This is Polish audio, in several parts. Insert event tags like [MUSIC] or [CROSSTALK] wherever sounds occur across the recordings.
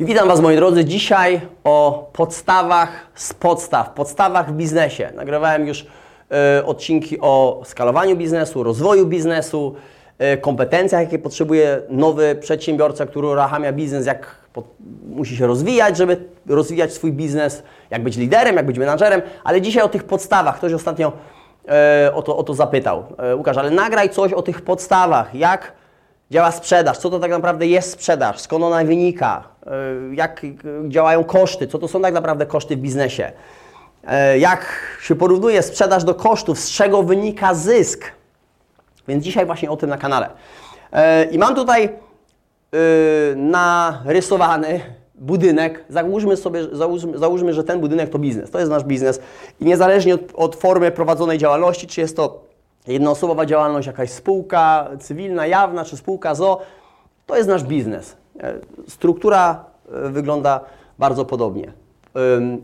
Witam Was moi drodzy. Dzisiaj o podstawach z podstaw, podstawach w biznesie. Nagrywałem już y, odcinki o skalowaniu biznesu, rozwoju biznesu, y, kompetencjach, jakie potrzebuje nowy przedsiębiorca, który uruchamia biznes, jak po, musi się rozwijać, żeby rozwijać swój biznes, jak być liderem, jak być menadżerem, ale dzisiaj o tych podstawach. Ktoś ostatnio y, o, to, o to zapytał. Łukasz, ale nagraj coś o tych podstawach, jak działa sprzedaż, co to tak naprawdę jest sprzedaż, skąd ona wynika, e, jak działają koszty, co to są tak naprawdę koszty w biznesie, e, jak się porównuje sprzedaż do kosztów, z czego wynika zysk. Więc dzisiaj właśnie o tym na kanale. E, I mam tutaj narysowany budynek. Załóżmy sobie, załóżmy, załóżmy, że ten budynek to biznes, to jest nasz biznes. I niezależnie od, od formy prowadzonej działalności, czy jest to jednoosobowa działalność, jakaś spółka cywilna, jawna czy spółka ZO, to jest nasz biznes. E, struktura e, wygląda bardzo podobnie.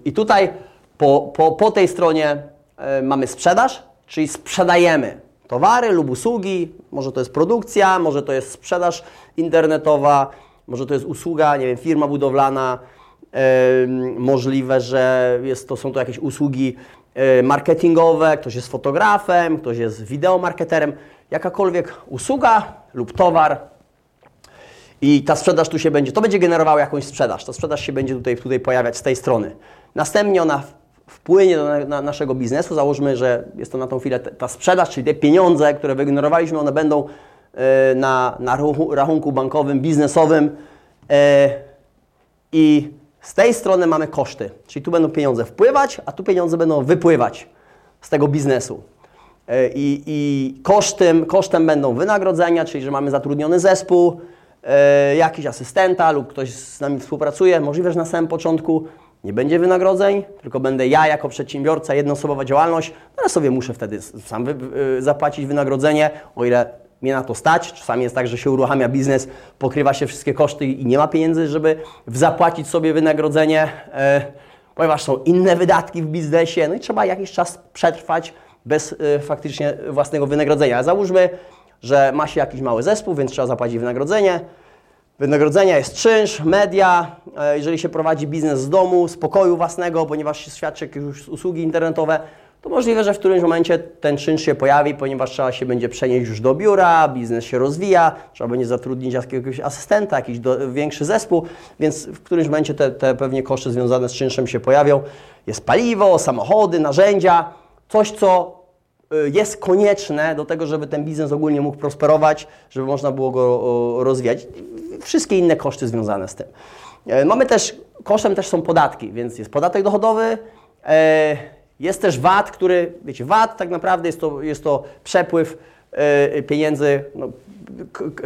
I tutaj po, po, po tej stronie e, mamy sprzedaż, czyli sprzedajemy towary lub usługi, może to jest produkcja, może to jest sprzedaż internetowa, może to jest usługa, nie wiem, firma budowlana, możliwe, że jest to, są to jakieś usługi marketingowe, ktoś jest fotografem, ktoś jest wideomarketerem, jakakolwiek usługa lub towar i ta sprzedaż tu się będzie, to będzie generowało jakąś sprzedaż. Ta sprzedaż się będzie tutaj, tutaj pojawiać z tej strony. Następnie ona wpłynie do na, na naszego biznesu. Załóżmy, że jest to na tą chwilę ta sprzedaż, czyli te pieniądze, które wygenerowaliśmy, one będą e, na, na rachunku bankowym, biznesowym e, i z tej strony mamy koszty, czyli tu będą pieniądze wpływać, a tu pieniądze będą wypływać z tego biznesu. E, I, i kosztem, kosztem będą wynagrodzenia, czyli że mamy zatrudniony zespół, e, jakiś asystenta lub ktoś z nami współpracuje. Możliwe, że na samym początku nie będzie wynagrodzeń, tylko będę ja jako przedsiębiorca, jednoosobowa działalność, no ja sobie muszę wtedy sam wy, zapłacić wynagrodzenie, o ile mnie na to stać. Czasami jest tak, że się uruchamia biznes, pokrywa się wszystkie koszty i nie ma pieniędzy, żeby zapłacić sobie wynagrodzenie, e, ponieważ są inne wydatki w biznesie, no i trzeba jakiś czas przetrwać bez e, faktycznie własnego wynagrodzenia. załóżmy, że ma się jakiś mały zespół, więc trzeba zapłacić wynagrodzenie. Wynagrodzenia jest czynsz, media, e, jeżeli się prowadzi biznes z domu, z pokoju własnego, ponieważ się świadczy jakieś usługi internetowe, to możliwe, że w którymś momencie ten czynsz się pojawi, ponieważ trzeba się będzie przenieść już do biura, biznes się rozwija, trzeba będzie zatrudnić jakiegoś asystenta, jakiś do, większy zespół, więc w którymś momencie te, te pewnie koszty związane z czynszem się pojawią. Jest paliwo, samochody, narzędzia, coś, co y, jest konieczne do tego, żeby ten biznes ogólnie mógł prosperować, żeby można było go rozwijać. Wszystkie inne koszty związane z tym. E, mamy też, kosztem też są podatki, więc jest podatek dochodowy, e, jest też VAT, który, wiecie, VAT tak naprawdę jest to, jest to przepływ y, pieniędzy. No, k, k,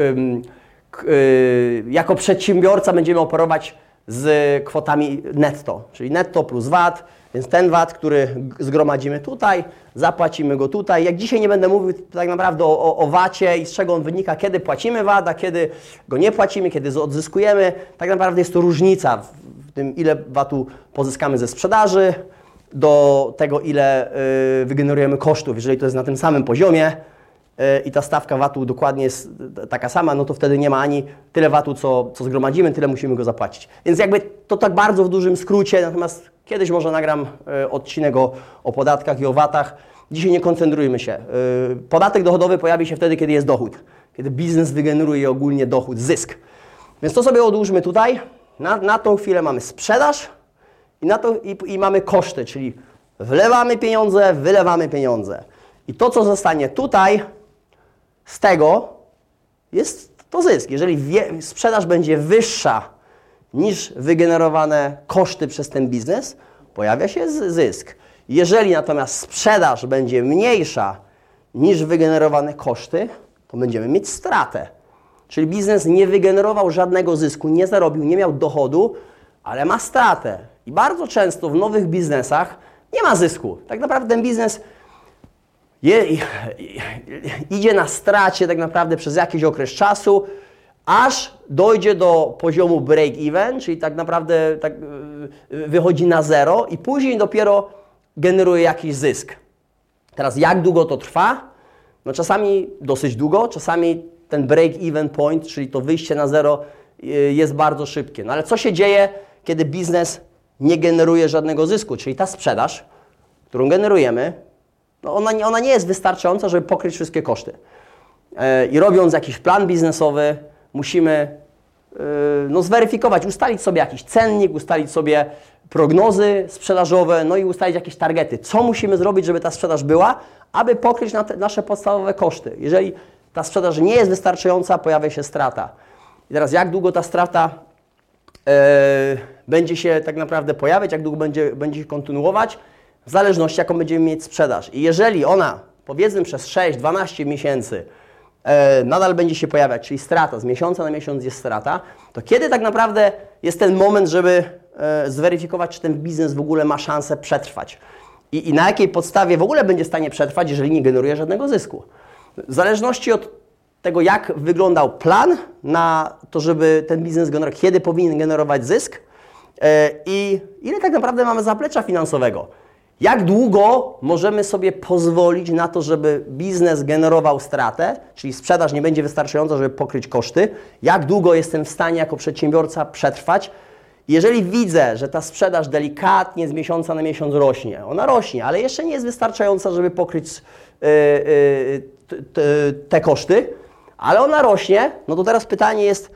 k, y, jako przedsiębiorca będziemy operować z kwotami netto, czyli netto plus VAT, więc ten VAT, który zgromadzimy tutaj, zapłacimy go tutaj. Jak dzisiaj nie będę mówił tak naprawdę o, o, o VAT-cie i z czego on wynika, kiedy płacimy VAT, a kiedy go nie płacimy, kiedy odzyskujemy, tak naprawdę jest to różnica w tym, ile VAT-u pozyskamy ze sprzedaży, do tego, ile y, wygenerujemy kosztów. Jeżeli to jest na tym samym poziomie y, i ta stawka VAT-u dokładnie jest taka sama, no to wtedy nie ma ani tyle VAT-u, co, co zgromadzimy, tyle musimy go zapłacić. Więc jakby to tak bardzo w dużym skrócie, natomiast kiedyś może nagram y, odcinek o, o podatkach i o VAT-ach. Dzisiaj nie koncentrujmy się. Podatek dochodowy pojawi się wtedy, kiedy jest dochód, kiedy biznes wygeneruje ogólnie dochód, zysk. Więc to sobie odłóżmy tutaj. Na, na tą chwilę mamy sprzedaż, i, na to, i, i mamy koszty, czyli wlewamy pieniądze, wylewamy pieniądze. I to, co zostanie tutaj z tego, jest to zysk. Jeżeli wie, sprzedaż będzie wyższa niż wygenerowane koszty przez ten biznes, pojawia się zysk. Jeżeli natomiast sprzedaż będzie mniejsza niż wygenerowane koszty, to będziemy mieć stratę. Czyli biznes nie wygenerował żadnego zysku, nie zarobił, nie miał dochodu, ale ma stratę. I bardzo często w nowych biznesach nie ma zysku. Tak naprawdę ten biznes je, idzie na stracie tak naprawdę przez jakiś okres czasu, aż dojdzie do poziomu break-even, czyli tak naprawdę tak, y, wychodzi na zero i później dopiero generuje jakiś zysk. Teraz jak długo to trwa? No czasami dosyć długo, czasami ten break-even point, czyli to wyjście na zero y, jest bardzo szybkie. No ale co się dzieje, kiedy biznes nie generuje żadnego zysku? Czyli ta sprzedaż, którą generujemy, no ona, nie- ona nie jest wystarczająca, żeby pokryć wszystkie koszty. E, I robiąc jakiś plan biznesowy, musimy e, no, zweryfikować, ustalić sobie jakiś cennik, ustalić sobie prognozy sprzedażowe, no i ustalić jakieś targety. Co musimy zrobić, żeby ta sprzedaż była, aby pokryć nasze podstawowe koszty. Jeżeli ta sprzedaż nie jest wystarczająca, pojawia się strata. I teraz jak długo ta strata e, będzie się tak naprawdę pojawiać, jak długo będzie, będzie się kontynuować, w zależności jaką będziemy mieć sprzedaż. I jeżeli ona, powiedzmy przez 6-12 miesięcy, e, nadal będzie się pojawiać, czyli strata, z miesiąca na miesiąc jest strata, to kiedy tak naprawdę jest ten moment, żeby e, zweryfikować, czy ten biznes w ogóle ma szansę przetrwać? I, I na jakiej podstawie w ogóle będzie w stanie przetrwać, jeżeli nie generuje żadnego zysku? W zależności od tego, jak wyglądał plan na to, żeby ten biznes generował, kiedy powinien generować zysk i ile tak naprawdę mamy zaplecza finansowego. Jak długo możemy sobie pozwolić na to, żeby biznes generował stratę, czyli sprzedaż nie będzie wystarczająca, żeby pokryć koszty? Jak długo jestem w stanie jako przedsiębiorca przetrwać? Jeżeli widzę, że ta sprzedaż delikatnie z miesiąca na miesiąc rośnie, ona rośnie, ale jeszcze nie jest wystarczająca, żeby pokryć yy, yy, te koszty, ale ona rośnie, no to teraz pytanie jest,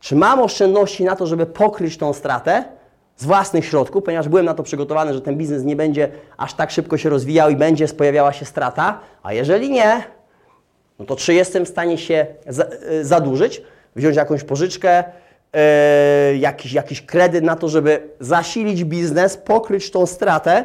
czy mam oszczędności na to, żeby pokryć tą stratę z własnych środków, ponieważ byłem na to przygotowany, że ten biznes nie będzie aż tak szybko się rozwijał i będzie pojawiała się strata, a jeżeli nie, no to czy jestem w stanie się y, zadłużyć, wziąć jakąś pożyczkę, y, jakiś, jakiś kredyt na to, żeby zasilić biznes, pokryć tą stratę,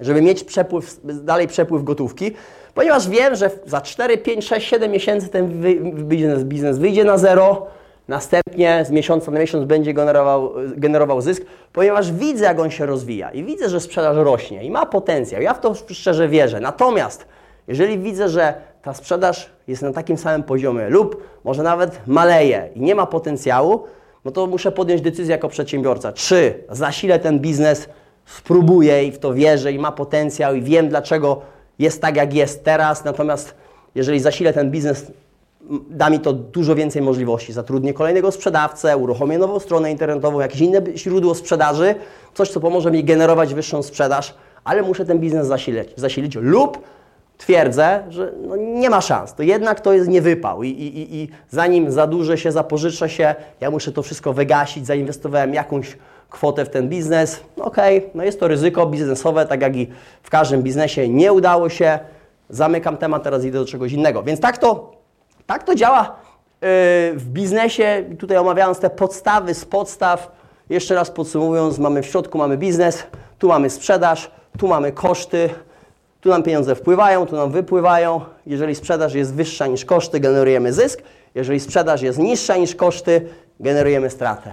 żeby mieć przepływ, dalej przepływ gotówki, ponieważ wiem, że za 4, 5, 6, 7 miesięcy ten biznes, biznes wyjdzie na zero, następnie z miesiąca na miesiąc będzie generował, generował zysk, ponieważ widzę, jak on się rozwija i widzę, że sprzedaż rośnie i ma potencjał. Ja w to szczerze wierzę. Natomiast jeżeli widzę, że ta sprzedaż jest na takim samym poziomie lub może nawet maleje i nie ma potencjału, no to muszę podjąć decyzję jako przedsiębiorca, czy zasilę ten biznes, spróbuję i w to wierzę i ma potencjał i wiem, dlaczego jest tak, jak jest teraz, natomiast jeżeli zasilę ten biznes, da mi to dużo więcej możliwości. Zatrudnię kolejnego sprzedawcę, uruchomię nową stronę internetową, jakieś inne źródło sprzedaży, coś, co pomoże mi generować wyższą sprzedaż, ale muszę ten biznes zasilić, zasilić lub twierdzę, że no nie ma szans, to jednak to jest niewypał i, i, i, zanim zadłużę się, zapożyczę się, ja muszę to wszystko wygasić, zainwestowałem jakąś kwotę w ten biznes, okej, no jest to ryzyko biznesowe, tak jak i w każdym biznesie nie udało się, zamykam temat, teraz idę do czegoś innego. Więc tak to, tak to działa yy, w biznesie, tutaj omawiając te podstawy z podstaw, jeszcze raz podsumowując, mamy w środku mamy biznes, tu mamy sprzedaż, tu mamy koszty, tu nam pieniądze wpływają, tu nam wypływają. Jeżeli sprzedaż jest wyższa niż koszty, generujemy zysk. Jeżeli sprzedaż jest niższa niż koszty, generujemy stratę.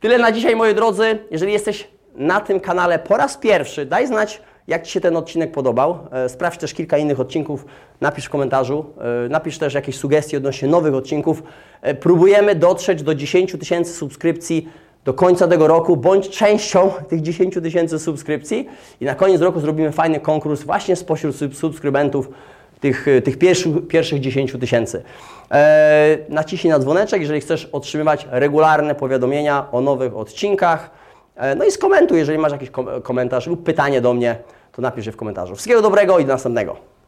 Tyle na dzisiaj, moi drodzy. Jeżeli jesteś na tym kanale po raz pierwszy, daj znać, jak Ci się ten odcinek podobał. E, Sprawdź też kilka innych odcinków, napisz w komentarzu. E, Napisz też jakieś sugestie odnośnie nowych odcinków. E, Próbujemy dotrzeć do 10 tysięcy subskrypcji do końca tego roku, bądź częścią [LAUGHS] tych 10 tysięcy subskrypcji. I na koniec roku zrobimy fajny konkurs właśnie spośród sub- subskrybentów tych, tych pierwszych, pierwszych 10 tysięcy. Naciśnij na dzwoneczek, jeżeli chcesz otrzymywać regularne powiadomienia o nowych odcinkach. E, no i skomentuj, jeżeli masz jakiś kom- komentarz lub pytanie do mnie, to napisz je w komentarzu. Wszystkiego dobrego i do następnego.